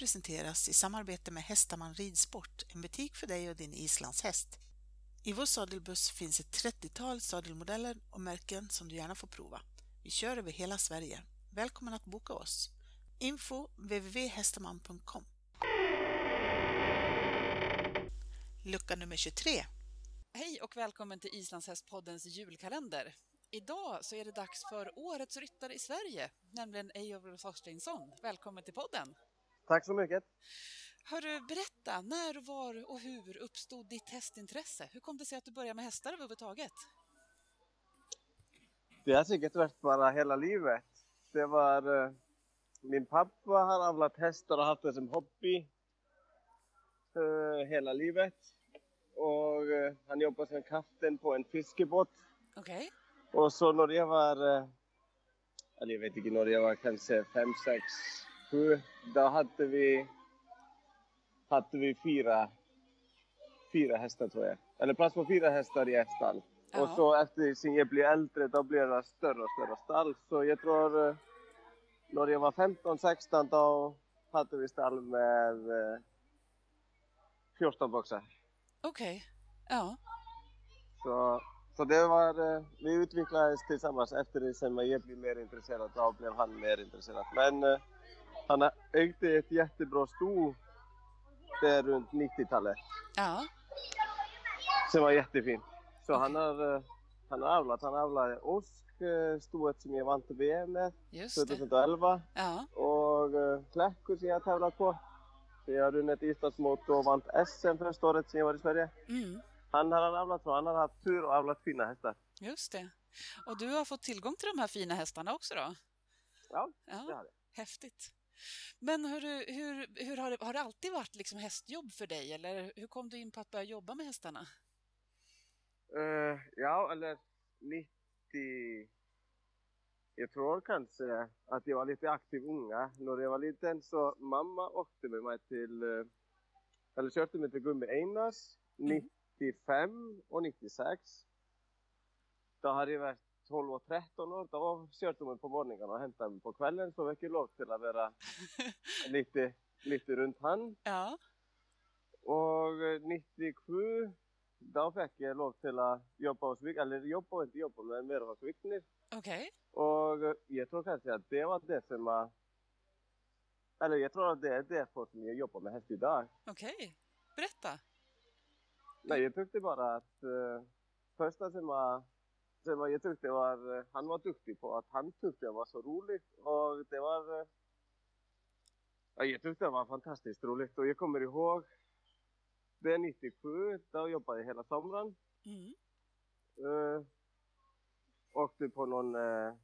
presenteras i samarbete med Hästaman Ridsport, en butik för dig och din islandshäst. I vår sadelbuss finns ett 30-tal sadelmodeller och märken som du gärna får prova. Vi kör över hela Sverige. Välkommen att boka oss! Info www.hästaman.com Lucka nummer 23 Hej och välkommen till Islandshästpoddens julkalender. Idag så är det dags för årets ryttare i Sverige, nämligen Eivor Thorsteinsson. Välkommen till podden! Tack så mycket! Hörru, berätta, när, var och hur uppstod ditt hästintresse? Hur kom det sig att du började med hästar överhuvudtaget? Det har säkert varit bara hela livet. Det var... Eh, min pappa har avlat hästar och haft det som hobby eh, hela livet. Och eh, han jobbade som kapten på en fiskebåt. Okej. Okay. Och så när jag var... Eller jag vet inte, när jag var kanske fem, sex, sju. Då hade vi... Hade vi fyra... Fyra hästar tror jag. Eller plats på fyra hästar i ett stall. Ja. Och så efter som jag blir äldre då blir det större och större stall. Så jag tror eh, när jag var 15, 16 då hade vi stall med 14 eh, boxar. Okej, okay. ja. Så, så det var, eh, vi utvecklades tillsammans efter det sen jag blev mer intresserad, då blev han mer intresserad. Men han ägde ett jättebra sto där runt 90-talet. Ja. Som var jättefint. Så han har, eh, han har avlat, han avlade Osk, eh, stoet som jag vann till VM med 2011. Ja. Och uh, Klähku som jag tävlat på. Så jag har runnit islandsmått och vann SM första året som jag var i Sverige. Mm. Han har han avlat från, han har haft tur och avlat fina hästar. Just det. Och du har fått tillgång till de här fina hästarna också då? Ja, ja. det har jag. Häftigt. Men hur, hur, hur har, det, har det alltid varit liksom hästjobb för dig eller hur kom du in på att börja jobba med hästarna? Uh, ja, eller 90... Jag tror kanske att jag var lite aktiv unga. När jag var liten så mamma åkte med mig till... Eh, eller körde mig till Gummi Einars mm. 95 och 96. Då hade jag varit 12 och 13 år. Då körde mig på morgonen och hämtade mig på kvällen. Så fick jag lov till att vara lite, lite runt han. Ja. Och 97 då fick jag lov till att jobba hos Vickner, eller jobba och inte jobba men mer hos Vickner. Okej. Okay. Och jag tror kanske att det var det som var, eller jag tror att det är därför som jag jobbar med häst idag. Okej, okay. berätta. Nej, jag tyckte bara att uh, första som var, som var, jag tyckte var, han var duktig på att han tyckte det var så roligt och det var, uh, jag tyckte det var fantastiskt roligt och jag kommer ihåg det är 97, då jobbade jag hela sommaren. Mm. Uh, åkte på någon, uh,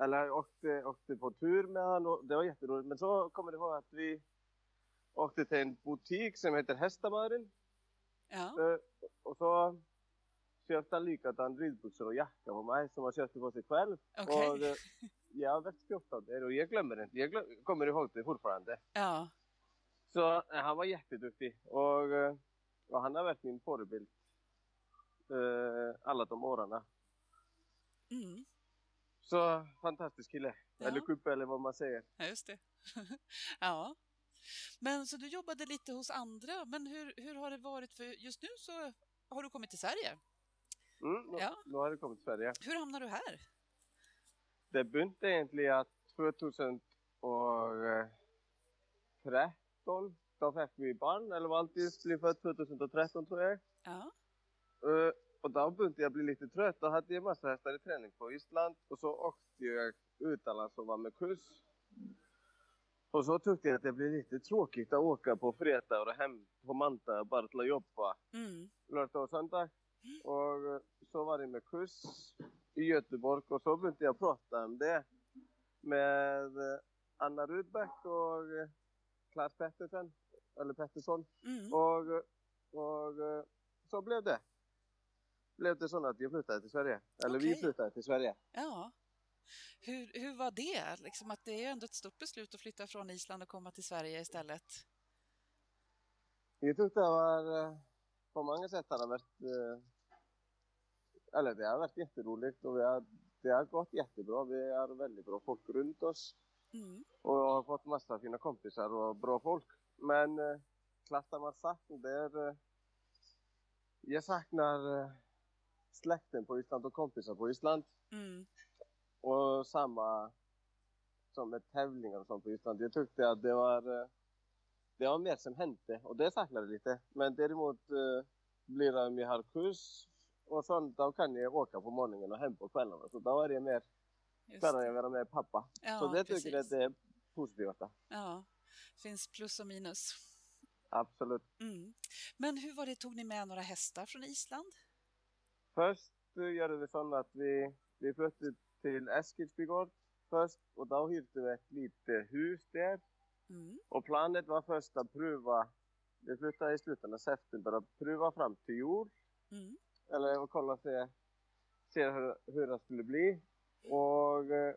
eller åkte, åkte på tur med honom, det var jätteroligt. Men så kommer jag ihåg att vi åkte till en butik som heter Hästamören. Ja. Uh, och så köpte han likadan ridbyxor och jacka på mig som han köpte på sig själv. Okay. Och uh, jag varit skuffad av det och jag glömmer det inte. Jag glöm, kommer ihåg det fortfarande. Ja. Så eh, han var jätteduktig och, eh, och han har varit min förebild eh, alla de åren. Mm. Så fantastisk kille, ja. eller kuppe eller vad man säger. Ja, just det. ja. Men så du jobbade lite hos andra, men hur, hur har det varit? För just nu så har du kommit till Sverige. Mm, nu, ja. nu har jag kommit till Sverige. Hur hamnade du här? Det började egentligen 2013 2013. Då fick vi barn, eller Valtis blev född 2013 tror jag. Ja. Uh, och då började jag bli lite trött. Då hade jag massa hästar i träning på Island. Och så åkte jag utomlands och var med kurs. Och så tyckte jag att det blev lite tråkigt att åka på fredag och hem på Manta bara till att jobba. Mm. Lördag och söndag. Och eh, så var det med kurs i Göteborg och så började jag prata om det med eh, Anna Rudbeck och Klas Pettersen, eller Pettersson. Mm. Och, och så blev det. Blev det så att jag flyttade till Sverige. Eller okay. vi flyttade till Sverige. Ja. Hur, hur var det? Liksom att det är ändå ett stort beslut att flytta från Island och komma till Sverige istället. Jag tyckte det var på många sätt har det varit eller det har varit jätteroligt och vi har, det har gått jättebra. Vi har väldigt bra folk runt oss. Mm. och jag har fått massa fina kompisar och bra folk. Men eh, Klastammar saknar, det. Eh, jag saknar eh, släkten på Island och kompisar på Island. Mm. Och samma som med tävlingar och sånt på Island. Jag tyckte att det var, eh, det var mer som hände och det saknade lite. Men däremot eh, blir det har kurs och sånt, då kan jag åka på morgonen och hem på kvällarna. Så då är det mer, kan jag vara med pappa. Ja, så det tycker jag precis. det är positivt. Ja, finns plus och minus. Absolut. Mm. Men hur var det, tog ni med några hästar från Island? Först eh, gjorde vi så att vi, vi flyttade till Eskilstugård först och då hyrde vi ett litet hus där. Mm. Och planet var först att prova, vi flyttade i slutet av september, att prova fram till jul. Mm. Eller att kolla och se, se hur, hur det skulle bli. Och eh,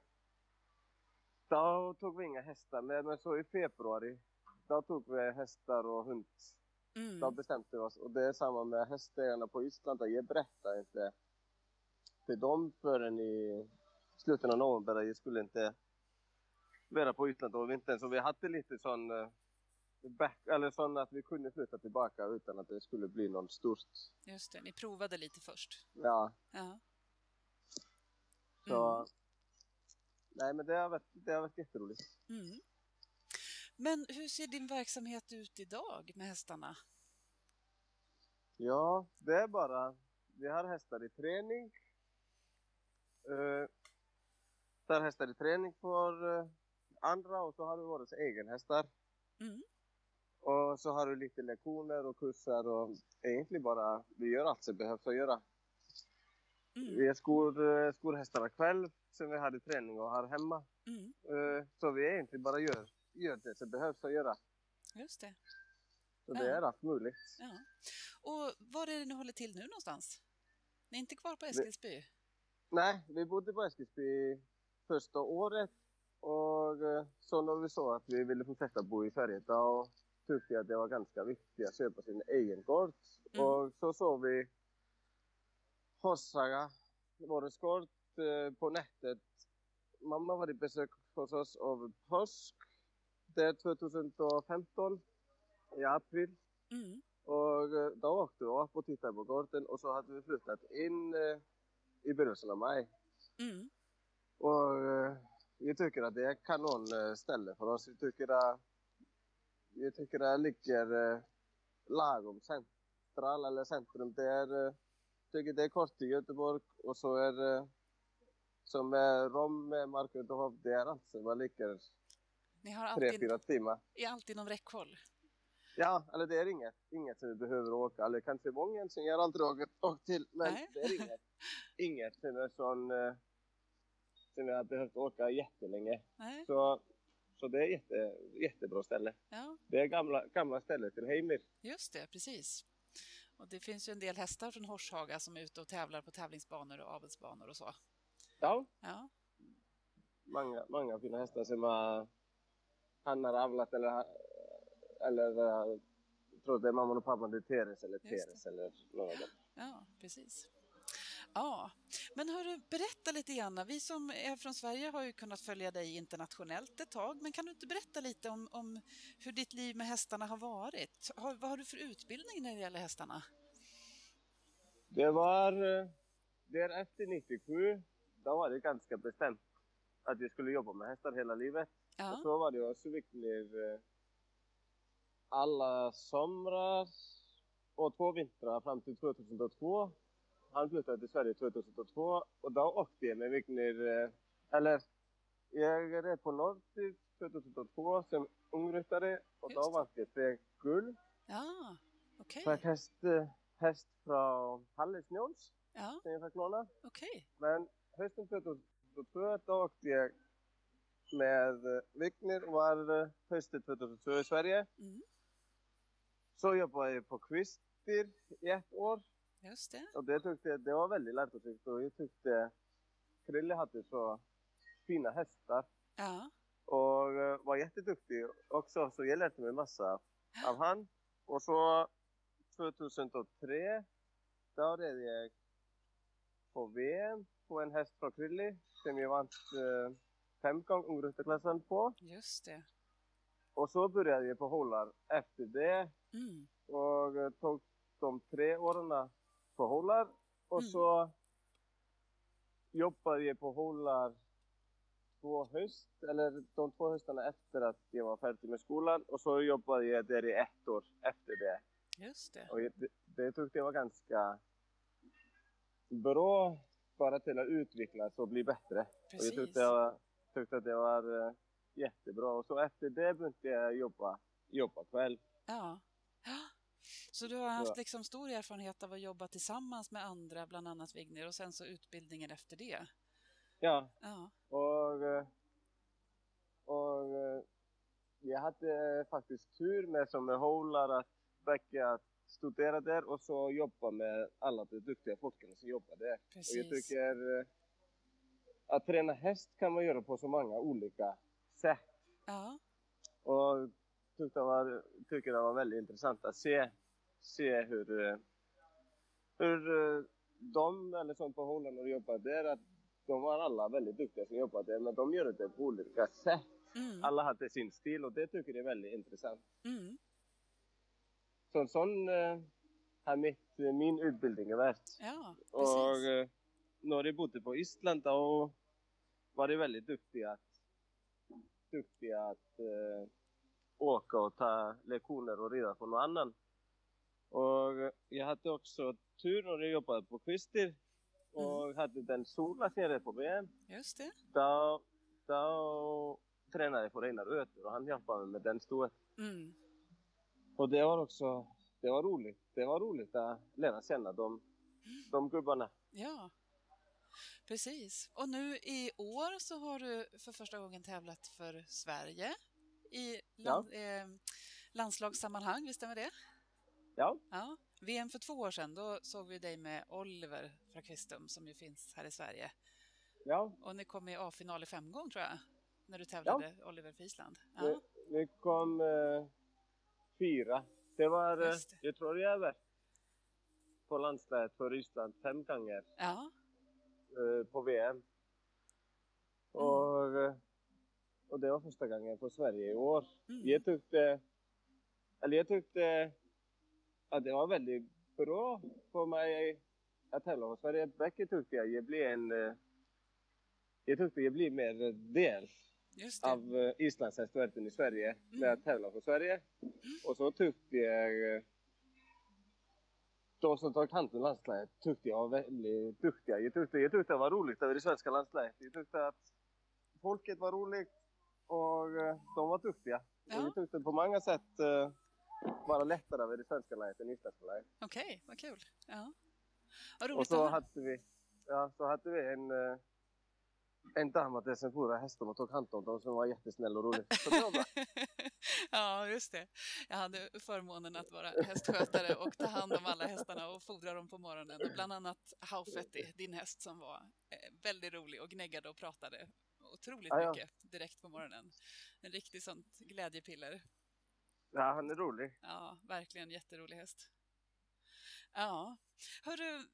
då tog vi inga hästar med, men så i februari, då tog vi hästar och hund. Då Mm. bestämde vi oss. Och det är samma med hästägarna på Island, jag berättade inte till dem förrän i slutet av november, jag skulle inte vara på Island över vintern. Så vi hade lite sån eh, back, eller sån att vi kunde flytta tillbaka utan att det skulle bli någon stort. Just det, ni provade lite först. Ja, Ja. så. Mm. Nej men det har varit, det har varit jätteroligt. Mm. Men hur ser din verksamhet ut idag med hästarna? Ja, det är bara, vi har hästar i träning. Uh, tar hästar i träning för eh, andra och så har vi våra egna hästar. Mm. Och så har du lite lektioner och kurser och egentligen bara, vi gör allt som behövs att göra. Mm. Vi skor, eh, skor hästarna själv som vi hade träning och har hemma. Mm. Eh, Så vi egentligen bara gör, gör det som behövs att göra. Just det. Så det Ja. är allt möjligt. Ja. Och var är det ni håller till nu någonstans? Ni är inte kvar på Eskilsby? Nej, vi bodde på Eskilsby första året och eh, så när vi såg att vi ville fortsätta bo i Sverige då tyckte att det var ganska viktigt att köpa sin egen gård. Mm. Och så såg vi Horsaga, vår gård, eh, på nätet. Mamma var i besök hos oss över påsk, det är 2015 i april. Mm. Och eh, då åkte vi upp och tittade på gården och så hade vi flyttat in eh, i början av maj. Mm. Och jag tycker att det är kanonställe för oss. Jag tycker att jag tycker det ligger eh, lagom central eller centrum. Det är, eh, tycker det är kort till Göteborg och så är det som är Rom med Markarydhov, det är alltså vad ligger Ni har tre, alltid, fyra timmar. är alltid inom räckhåll? Ja, eller det är inget, inget som vi behöver åka, eller kanske många som jag aldrig åkt, åkt till, men Nej. det är inget, inget som är sån, eh, som jag har behövt åka jättelänge. Nej? Så, så det är jätte, jättebra ställe. Ja, Det är gamla, gamla stället till Heimir. just det, precis. Och det finns ju en del hästar från Horshaga som är ute och tävlar på tävlingsbanor och avelsbanor och så. Ja, Ja, många, många fina hästar som har, han har avlat eller, eller eh, jag tror det är mamman och pappan, det är Teres eller. Teres eller dem. ja precis. Ja, men hörru, berätta lite grann. Vi som är från Sverige har ju kunnat följa dig internationellt ett tag, men kan du inte berätta lite om, om hur ditt liv med hästarna har varit? Har, vad har du för utbildning när det gäller hästarna? Det var, eh, där efter 97, då var det ganska bestämt att jag skulle jobba med hästar hela livet. Och Ja, så var det också viktigt eh, alla somrar och två vintrar fram till 2002. Han flyttade till Sverige 2002 och då åkte jag med Vignir, eh, eller jag red på Nordic 2002 som ungryttare och Just då vann jag tre guld. ja okej. För häst, eh, häst från Hallesnåls Ja, som jag fick låna. okej. Men hösten 2002 då åkte jag med eh, Vignir och var eh, hösten 2002 i Sverige. Mm, Så jobbade jag på Kvistir i ett år just det. och det tyckte jag, det var väldigt lärorikt och jag tyckte Krille hade så fina hästar Ja, och eh, var jätteduktig också så jag lärde mig massa av han. Och så 2003 då red jag på VM på en häst från Krille som jag vann eh, femgång ungrytterklassen på. Just det. Och så började jag på hållar efter det Mm. och eh, tog de tre åren på hållar och Mm. så jobbade jag på hållar två höst, eller de två höstarna efter att jag var färdig med skolan och så jobbade jag där i ett år efter det. Just det. Och jag- det, det tyckte jag var ganska bra bara till att utvecklas och bli bättre. Och jag Precis. tyckte, jag, tyckte att det var eh, jättebra. Och så efter det började jag jobba, jobba själv. Ja. Så du har haft Ja. liksom stor erfarenhet av att jobba tillsammans med andra, bland annat Vigner, och sen så utbildningen efter det. Ja, Ja. och, eh, och eh, jag hade faktiskt tur med som med hållar att att studera där och så jobba med alla de duktiga folken som jobbar där. Och jag Precis. tycker eh, att träna häst kan man göra på så många olika sätt. Ja. Och tyckte det var, tycker det var väldigt intressant att se, se hur, eh, hur eh, de, eller som på Holland och jobbar där, att de var alla väldigt duktiga som jobbade där, men de gör det på olika sätt. Mm. Alla hade sin stil och det tycker jag är väldigt intressant. Mm. Så en sån eh, har mitt, min utbildning varit. Ja, Och precis. eh, när jag bodde på Island då var det väldigt duktiga att, duktiga att eh, åka och ta lektioner och rida på någon annan. Och eh, jag hade också tur när jag jobbade på Kvistir och hade den sola nere på VM. Just det. Då, då tränade jag för Einar Öter och han hjälpte mig med den stoet. Mm. Och det var också, det var roligt. Det var roligt att lära känna de, de gubbarna. Ja, precis. Och nu i år så har du för första gången tävlat för Sverige i land, eh, landslagssammanhang, visst stämmer det? Ja, Ja. VM för två år sedan, då såg vi dig med Oliver Frakvistum som ju finns här i Sverige. ja. Och ni kom i A-final i femgång tror jag, när du tävlade Oliver för Island. Vi, Ja, vi kom eh, fyra. Det var, eh, det. jag tror jag var på landslaget för Ryssland fem gånger ja. eh, på VM. Och, eh, och det var första gången för Sverige i år. Mm. Jag tyckte, eller jag tyckte att det var väldigt bra för mig att tävla för Sverige. Bäcke tyckte jag, jag blev en, eh, jag tyckte jag blev mer del det. av eh, islandshästvärlden i Sverige Mm. att tävla för Sverige. Och så tyckte jag eh, de som tagit hand om landslaget tyckte jag var väldigt duktiga. Jag tyckte, jag tyckte det var roligt över det svenska landslaget. Jag tyckte att folket var roligt och eh, de var duktiga. Ja. Och jag tyckte på många sätt eh, det lättare över det svenska laget än isländska laget. Okej, vad kul. Ja. Vad Och roligt så att höra. hade vi, ja, så hade vi en, eh, en dam att som hästarna och tog hand om dem som var jättesnäll och rolig. Så ja, just det. Jag hade förmånen att vara hästskötare och ta hand om alla hästarna och fodra dem på morgonen. Och bland annat Haufetti, din häst som var eh, väldigt rolig och gnäggade och pratade otroligt Ja, ja. mycket direkt på morgonen. En riktig sånt glädjepiller. Ja, han är rolig. Ja, verkligen jätterolig häst. Ja, hörru,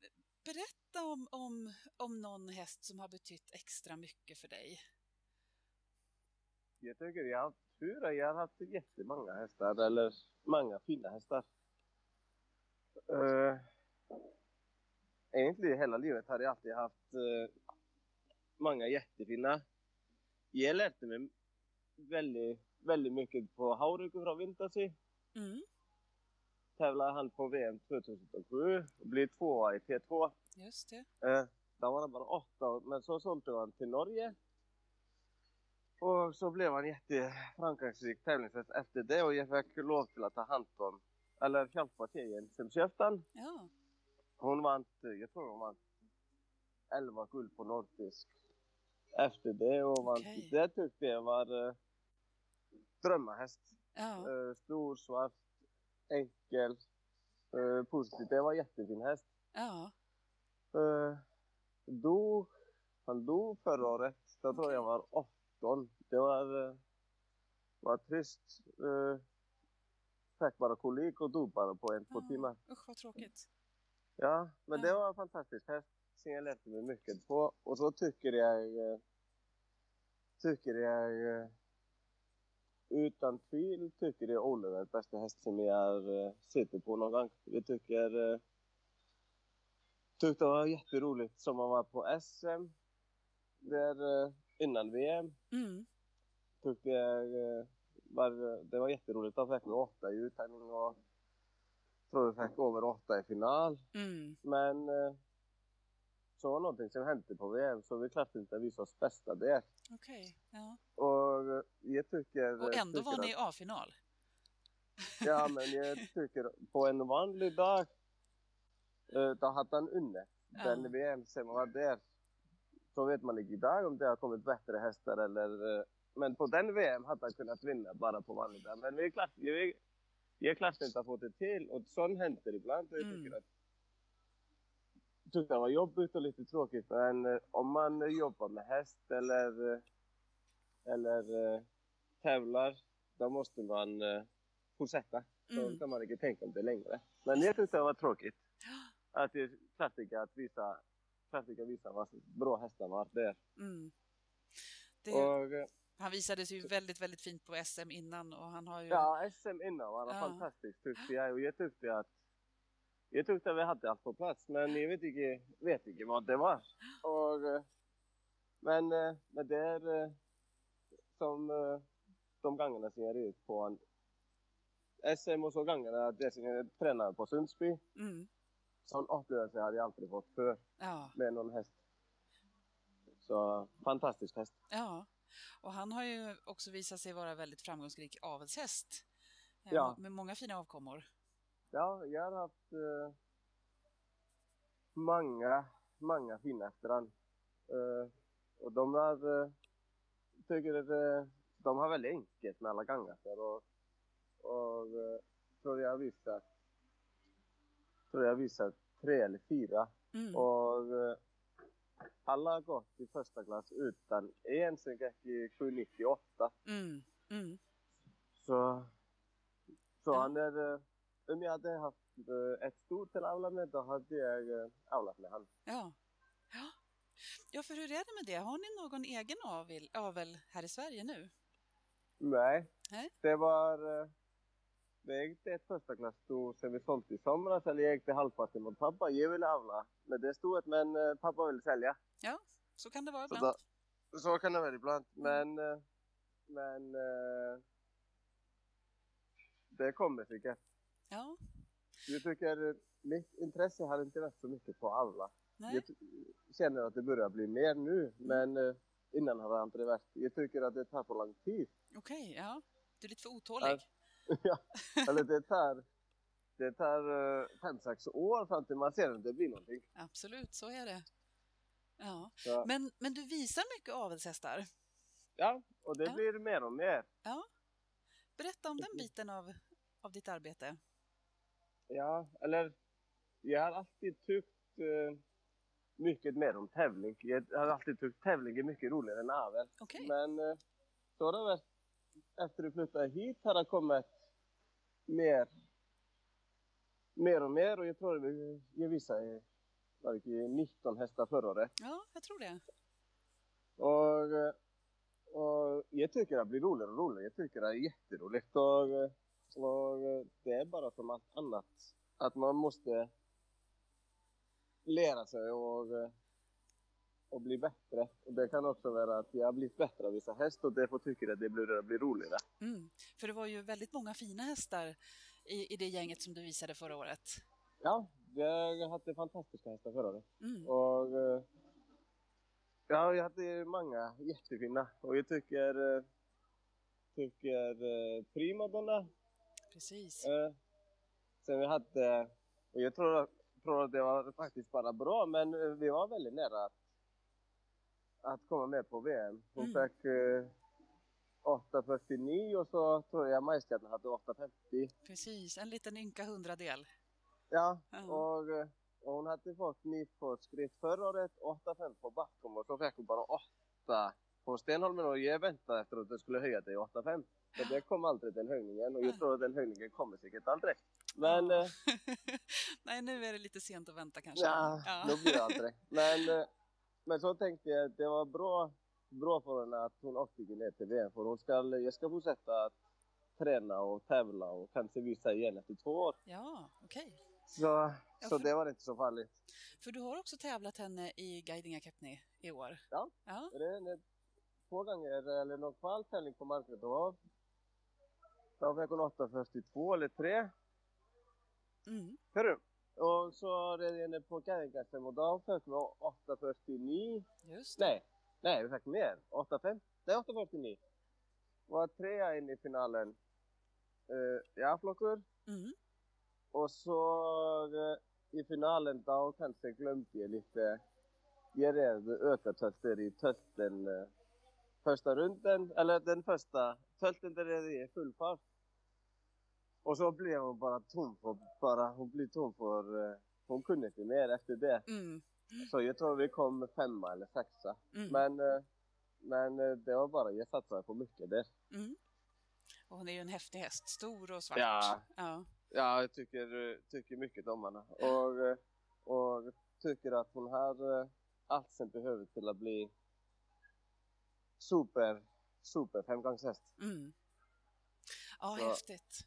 berätta om, om, om någon häst som har betytt extra mycket för dig. Jag tycker jag har haft tur. Jag har haft jättemånga hästar, eller många fina hästar. Uh, egentligen hela livet har jag alltid haft uh, många jättefina. Jag lärde mig väldigt, väldigt mycket på Hauruku från Vintasi. Mm, Tävlade han på VM 2007 och blev tvåa i T2. just det. Eh, då var han bara åtta, men så sålde han till Norge. Och så blev han jätteframgångsrik tävlingshäst efter det och jag fick lov till att ta hand om, eller hjälpa tjejen som köpte han. Ja, Hon vann, jag tror hon vann 11 guld på nordisk efter det och vann, Okej. det tyckte jag var eh, drömmarhäst. ja, Eh, stor, svart, enkel, eh, positiv. Det var jättefin häst. ja. Dog, han dog förra året. Då tror jag var 18. Det var, uh, var trist. Fick bara kolik och dog bara på en, två Ja. timmar. Usch vad tråkigt. Ja, men Ja. det var en fantastisk häst som jag lärde mig mycket på. Och så tycker jag tycker jag eh, utan tvivel tycker jag Oliver är bästa häst som jag eh, sitter på någon gång. Jag tycker eh, tyckte det var jätteroligt som man var på SM där eh, innan VM. Mm. Tyckte jag var, det var jätteroligt. De fick med åtta i uttagning och tror vi fick över åtta i final. Mm. Men så var någonting som hände på VM så vi klarade inte att visa oss bästa där. Okej. Ja. Och jag tycker... Och ändå tycker var ni i att, A-final. Ja men jag tycker på en vanlig dag eh, då hade han vunnit Ja. den VM som var där. Så vet man inte idag om det har kommit bättre hästar eller... eh, Men på den VM hade han kunnat vinna bara på vanlig dag. Men vi är klart, vi, jag klarar inte att få det till och sånt händer ibland. Och jag Mm. tycker att jag tyckte det var jobbigt och lite tråkigt men eh, om man eh, jobbar med häst eller, eh, eller tävlar då måste man fortsätta. Då Mm. kan man inte tänka om det längre. Men jag tyckte det var tråkigt att klarade inte att visa, att visa vad bra hästar var där. Mm. Det, Och, han visade sig ju väldigt, väldigt fint på SM innan och han har ju... Ja, SM innan var Ja. fantastiskt tyckte jag. Och jag tyckte att jag tyckte att vi hade allt på plats, men jag vet inte, vet inte vad det var. Och, eh, men, eh, men det är eh, som de gångerna som jag red på en SM och så gångerna det som jag tränade på Sundsby. Mm. Sån upplevelse hade jag aldrig fått för Ja, med någon häst. Så fantastisk häst. ja. Och han har ju också visat sig vara väldigt framgångsrik avelshäst. Ja. Med många fina avkommor. Ja, jag har haft eh, många, många fina efterhand. Eh, och de har, eh, tycker att de har väldigt enkelt med alla gånger. Och, och tror jag visat, tror jag visat tre eller fyra. Mm. Och alla har gått i första klass utan en som gick i 798. Mm. Mm. Så, så han är, om jag hade haft eh, ett stort till med då hade jag eh, avlat med han. Ja. ja. Ja, för hur är det med det? Har ni någon egen avel, avel här i Sverige nu? Nej, Nej. det var, eh, det gick till ett första klass då som vi sålde i somras eller jag till halvparten mot pappa. Jag ville avla med det stoet men eh, pappa ville sälja. Så kan det vara Så, ibland. då, så kan det vara ibland men, eh, men eh, det kommer säkert. Ja, Jag tycker mitt intresse har inte varit så mycket på avla. nej. Jag känner att det börjar bli mer nu, men eh, innan har det aldrig varit. Jag tycker att det tar för lång tid. Okej, ja. Du är lite för otålig. ja, eller det tar, det tar eh, fem, sex år fram till man ser att det blir någonting. Absolut, så är det. Ja. Så, Men, men du visar mycket avelshästar. ja, och det Ja. blir mer och mer. Berätta om den biten av, av ditt arbete. Ja, eller jag har alltid tyckt eh, mycket mer om tävling. Jag har alltid tyckt tävling är mycket roligare än avel. Okej. Men eh, så har det varit efter du flyttade hit har det kommit mer, mer och mer och jag tror vi jag visade var det inte 19 hästar förra året. Ja, jag tror det. Och, eh, och jag tycker det blir roligare och roligare. Jag tycker det är jätteroligt och, eh, och eh, det är bara som allt annat. Att man måste lära sig och, eh, och bli bättre. Och det kan också vara att jag har blivit bättre att visa häst och därför tycker jag att det blir, blir roligare. Mm. För det var ju väldigt många fina hästar i, i det gänget som du visade förra året. Ja, jag hade fantastiska hästar förra året. Mm. Och eh, ja, jag hade många jättefina och jag tycker, tycker Primadonna Precis. eh, sen vi hade, och jag tror, tror att det var faktiskt bara bra men eh, vi var väldigt nära att, att komma med på VM. Hon Mm. fick eh, 8.49 och så tror jag Majstjärnan hade 8.50. Precis, en liten ynka hundradel. Ja, Ja. och, eh, och hon hade fått nyförskritt förra året, 8,5 på bakom och så fick hon bara 8 på Stenholmen och jag väntade efter att det skulle höja till 8,5. Så det kom aldrig den höjningen och jag tror att den höjningen kommer säkert aldrig. Men Ja. eh, Nej, nu är det lite sent att vänta kanske. ja, Ja. då blir det aldrig. Men, eh, men så tänkte jag att det var bra bra för henne att hon åkte ner till VM för hon ska, jag ska fortsätta att träna och tävla och kanske visa igen efter två år. Ja, okej. Så, Ja, så för- det var inte så farligt. För du har också tävlat henne i Guidinga Kepni i år? Ja. Ja, Det det- två gånger, eller någon kvaltävling på marknaden. Då, fick hon 8.42 eller 3. mm. Hörru! Och så red jag ner på Geigergassen och då fick vi 8.49. just det. Nej, nej vi fick mer. 8.5. Nej, 8.49. Var trea in i finalen uh, i A-flockor. Mm. Och så eh, i finalen då kanske glömde jag lite. Jag red ökat i tölten eh, första runden, eller den första tölten där jag i full fart. Och så blev hon bara tom för, bara, hon blev tom för, eh, hon kunde inte mer efter det. Mm. Så jag tror vi kom femma eller sexa. Mm. Men, eh, men eh, det var bara, jag satsade på mycket där. Mm. Och hon är ju en häftig häst, stor och svart. Ja. ja. Ja, jag tycker, tycker mycket om henne. Och, och tycker att hon har allt som behöver till att bli super, super femgångshäst. Mm. Ja, Så- häftigt.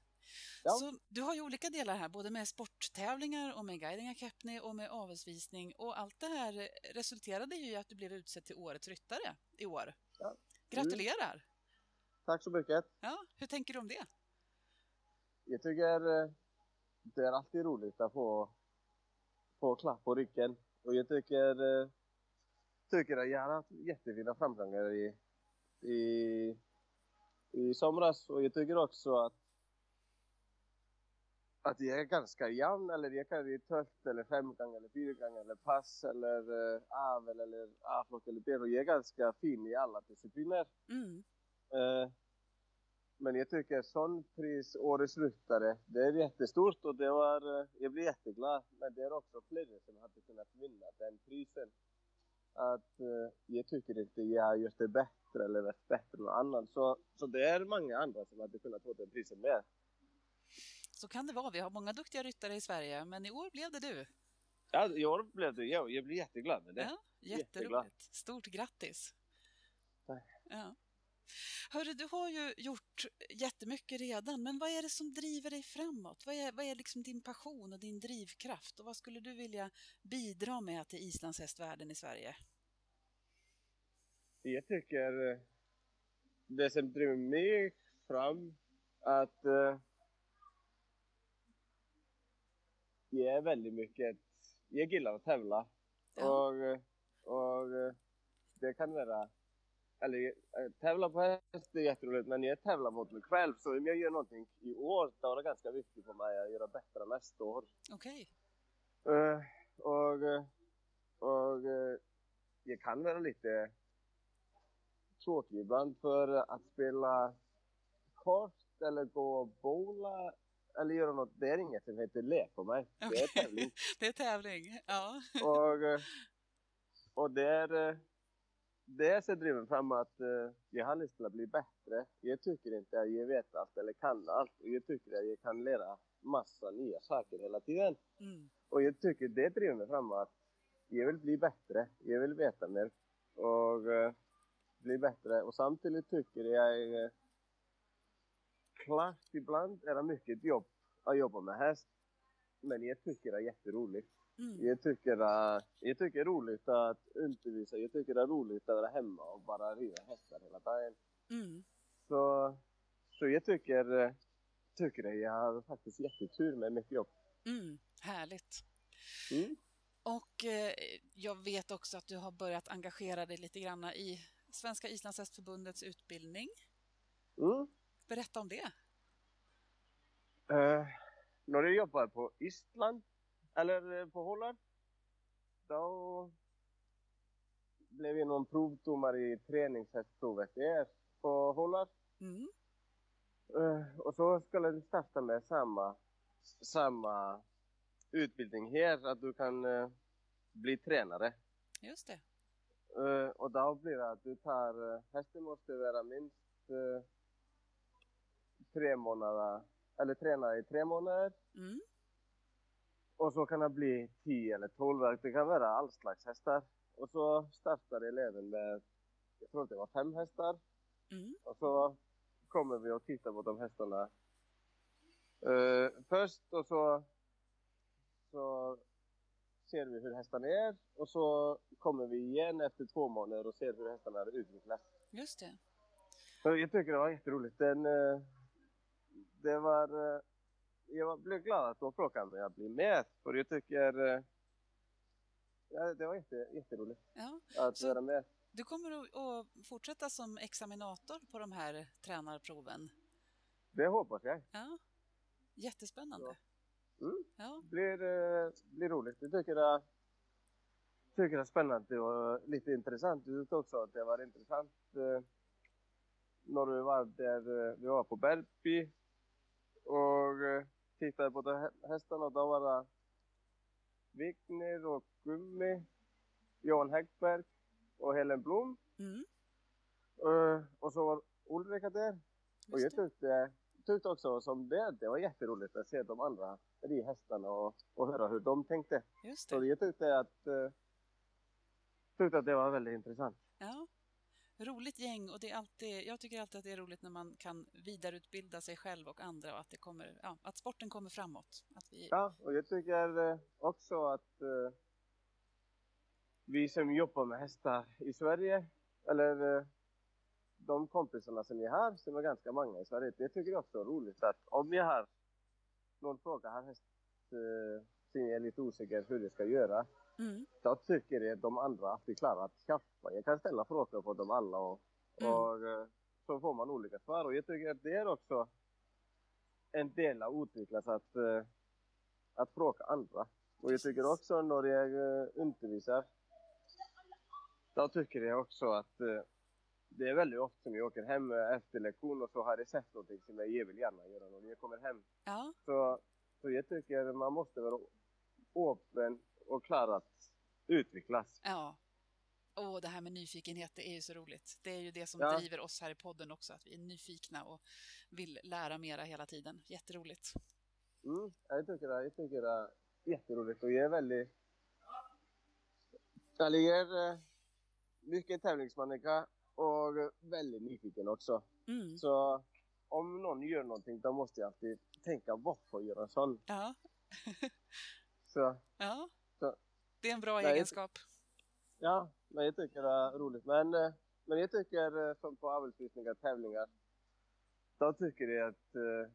Ja. Så du har ju olika delar här, både med sporttävlingar och med Guidinga Kepni och med avelsvisning och allt det här resulterade ju i att du blev utsedd till Årets ryttare i år. Ja. Gratulerar! Tack så mycket. Ja, hur tänker du om det? Jag tycker eh, det är alltid roligt att få, få klapp på ryggen. Och jag tycker, eh, tycker att jag har haft jättefina framgångar i, i, i somras. Och jag tycker också att att jag är ganska jämn, eller jag kan i tölt eller femgång eller fyrgång eller pass eller eh, avel eller A-flock eller B. Och jag är ganska fin i alla discipliner. Mm. Eh, men jag tycker sån pris, Årets ryttare, det är jättestort och det var, eh, jag blir jätteglad. Men det är också flera som hade kunnat vinna den prisen. Att eh, jag tycker inte jag har gjort det bättre eller varit bättre än någon annan. Så, så det är många andra som hade kunnat få den prisen med. Så kan det vara. Vi har många duktiga ryttare i Sverige, men i år blev det du. Ja, i år blev det jag. Jag blir jätteglad med det. Ja, Jätteglad. jätteroligt. Stort grattis! Tack. Ja. Hörru, du har ju gjort jättemycket redan, men vad är det som driver dig framåt? Vad är, vad är liksom din passion och din drivkraft? Och vad skulle du vilja bidra med till islandshästvärlden i Sverige? Jag tycker eh, det som driver mig fram att eh, jag är väldigt mycket, jag gillar att tävla Ja. och, eh, och det kan vara, eller tävla på häst är jätteroligt men jag tävlar mot mig själv så om jag gör någonting i år då är det ganska viktigt för mig att göra bättre nästa år. Okej. Och eh, och eh, jag kan vara lite tråkig ibland för att spela kort eller gå och bowla eller göra något. Det är inget som heter lek för mig. Det är tävling. Det är tävling, ja. Och, eh, och det är eh, det som driver fram att eh, jag har lust att bli bättre. Jag tycker inte att jag vet allt eller kan allt. Och jag tycker att jag kan lära massa nya saker hela tiden. Mm. Och jag tycker det driver mig fram att jag vill bli bättre. Jag vill veta mer. Och bli bättre. Och samtidigt tycker jag eh, klart ibland är det mycket jobb att jobba med häst. Men jag tycker det är jätteroligt. Mm. Jag tycker, uh, jag tycker det är roligt att undervisa. Jag tycker det är roligt att vara hemma och bara rida hästar hela dagen. Mm. Så, så jag tycker, tycker att jag har faktiskt jättetur med mycket jobb. Mm. Härligt. Mm. Och eh, jag vet också att du har börjat engagera dig lite grann i Svenska islandshästförbundets utbildning. Mm. Berätta om det. Uh, när jag jobbade på Island, eller eh, på Holland, då blev jag någon provdomare i träningshästprovet där på Holland. Mm. Eh, och så skulle vi starta med samma, samma utbildning här, att du kan eh, bli tränare. Just det. Uh, og þá blir það að þú tar eh, uh, hestimorstu vera minnst eh, uh, tre mónada, eller trenaði í tre mónader mm. og svo kann það bli tí eller tólverk, það kann vera alls slags hestar og svo startar ég lefin með, ég tróði að það var fem hestar mm. og svo komum við og títar bort á hestana först og svo svo ser vi hur hästarna är och så kommer vi igen efter två månader och ser hur hästarna har utvecklats. Just det. Så jag tycker det var jätteroligt. Den, eh, det var, eh, jag blev glad att de frågade mig att bli med för jag tycker eh, ja, det var jätte, jätteroligt Ja. att Så- vara med. Du kommer att, fortsätta som examinator på de här tränarproven? Det hoppas jag. Ja. Jättespännande. Mm. Ja. blir, eh, blir roligt. Jag tycker det, tycker det är spännande och lite intressant. Du tyckte också att det var intressant eh, när vi var där, eh, vi var på Bergby och tittade på hästarna. Då var det Wigner och Gummi, Johan Häggberg och Helen Blom. Mm. Eh, och så var Ulrika där. Och Just jag det. tyckte, tyckte också som det, det var jätteroligt att se de andra ridhästarna och, och höra hur de tänkte. Just Så det. jag tyckte att, eh, tyckte att det var väldigt intressant. Ja. Roligt gäng och det är alltid, jag tycker alltid att det är roligt när man kan vidareutbilda sig själv och andra och att, det kommer, ja, att sporten kommer framåt. Att vi, Ja, och jag tycker eh, också att eh, vi som jobbar med hästar i Sverige, eller eh, de kompisarna som jag har, som är ganska många i Sverige, det tycker jag också är roligt att om jag har någon fråga, har häst eh, som jag är lite osäker hur det ska göra, Mm. då tycker jag de andra att vi klarar att skaffa. Jag kan ställa frågor på dem alla och, Mm. och eh, så får man olika svar. Och jag tycker att det är också en del av utvecklas att, eh, att fråga andra. Och jag tycker också när jag eh, undervisar, då tycker jag också att det är väldigt ofta som jag åker hem efter lektion och så har jag sett någonting som jag vill gärna göra när jag kommer hem. Ja, Så, så jag tycker man måste vara öppen och klar att utvecklas. ja. Och det här med nyfikenhet, det är ju så roligt. Det är ju det som Ja. driver oss här i podden också, att vi är nyfikna och vill lära mera hela tiden. Jätteroligt. Mm, jag tycker det, jag tycker det är jätteroligt och jag är väldigt... Jag är eh, mycket tävlingsmänniska och väldigt nyfiken också. Mm. Så om någon gör någonting då måste jag alltid tänka varför gör en sån? Ja, Så ja. Så- Det är en bra Nej, egenskap. ja, men jag tycker det är roligt. Men, eh, men jag tycker eh, som på avelsvisningar, tävlingar, då tycker jag att eh,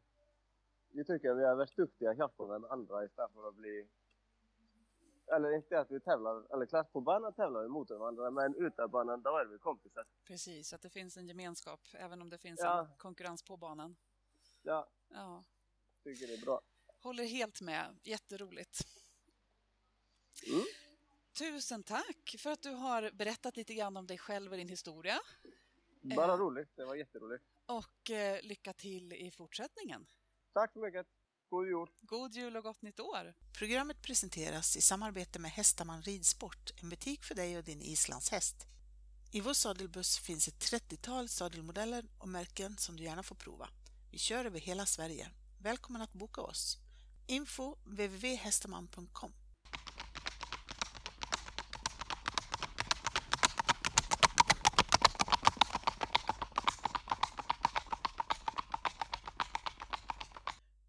jag tycker att vi är väldigt duktiga hjälpa den andra istället för att bli eller inte att vi tävlar, eller klart på banan tävlar vi mot varandra, men utan banan då är vi kompisar. Precis, att det finns en gemenskap, även om det finns Ja. en konkurrens på banan. Ja, Ja, tycker det är bra. håller helt med. Jätteroligt. Mm. Tusen tack för att du har berättat lite grann om dig själv och din historia. Bara Eh. roligt, det var jätteroligt. Och eh, lycka till i fortsättningen. Tack så mycket. God jul. God jul och gott nytt år! Programmet presenteras i samarbete med Hästaman Ridsport, en butik för dig och din islandshäst. I vår sadelbuss finns ett 30-tal sadelmodeller och märken som du gärna får prova. Vi kör över hela Sverige. Välkommen att boka oss! Info www.hästaman.com